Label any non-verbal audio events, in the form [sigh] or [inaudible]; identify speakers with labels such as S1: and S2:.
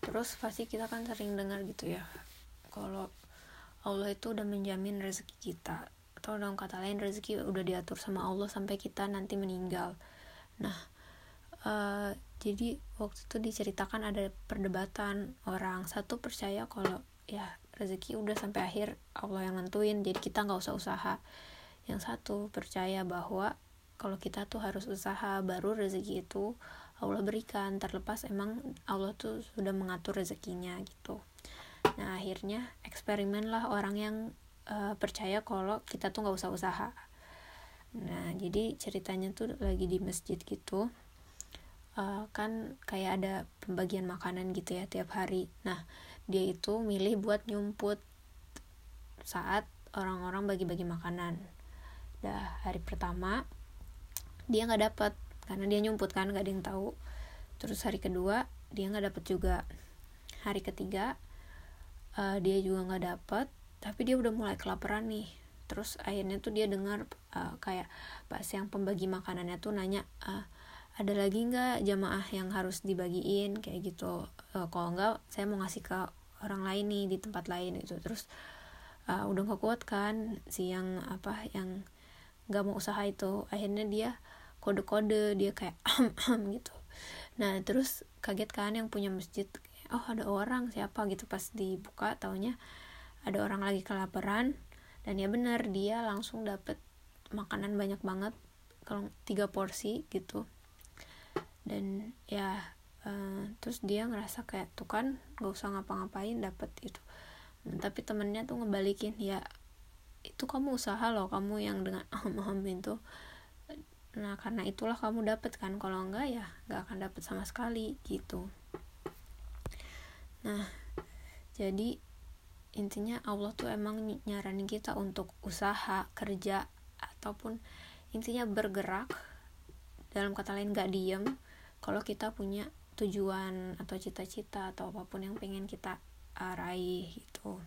S1: terus pasti kita kan sering dengar gitu ya kalau Allah itu udah menjamin rezeki kita atau dalam kata lain rezeki udah diatur sama Allah sampai kita nanti meninggal. Nah uh, jadi waktu itu diceritakan ada perdebatan orang satu percaya kalau ya rezeki udah sampai akhir Allah yang nentuin jadi kita nggak usah usaha. Yang satu percaya bahwa kalau kita tuh harus usaha baru rezeki itu Allah berikan. Terlepas emang Allah tuh sudah mengatur rezekinya gitu. Nah akhirnya eksperimen lah orang yang uh, percaya kalau kita tuh nggak usah usaha. Nah jadi ceritanya tuh lagi di masjid gitu uh, kan kayak ada pembagian makanan gitu ya tiap hari. Nah dia itu milih buat nyumput saat orang-orang bagi-bagi makanan. Dah hari pertama dia nggak dapat karena dia nyumput kan gak ada yang tahu. Terus hari kedua dia nggak dapat juga. Hari ketiga uh, dia juga nggak dapat tapi dia udah mulai kelaparan nih. Terus akhirnya tuh dia dengar uh, kayak pas yang pembagi makanannya tuh nanya uh, ada lagi nggak jamaah yang harus dibagiin? Kayak gitu. Uh, kalau nggak saya mau ngasih ke orang lain nih di tempat lain itu terus uh, udah gak kuat kan si yang apa yang nggak mau usaha itu. Akhirnya dia kode-kode dia kayak [clears throat] gitu. Nah terus kaget kan yang punya masjid oh ada orang siapa? Gitu pas dibuka taunya ada orang lagi kelaparan. Dan ya benar dia langsung dapet makanan banyak banget kalau tiga porsi gitu. Dan ya uh, terus dia ngerasa kayak tuh kan gak usah ngapa-ngapain dapet itu. Tapi temennya tuh ngebalikin ya itu kamu usaha loh kamu yang dengan [laughs] aham-aham itu nah karena itulah kamu dapet kan. Kalau enggak ya nggak akan dapet sama sekali gitu. Nah jadi intinya Allah tuh emang nyaranin kita untuk usaha kerja ataupun intinya bergerak. Dalam kata lain gak diem. Kalau kita punya tujuan atau cita-cita atau apa pun yang pengen kita raih gitu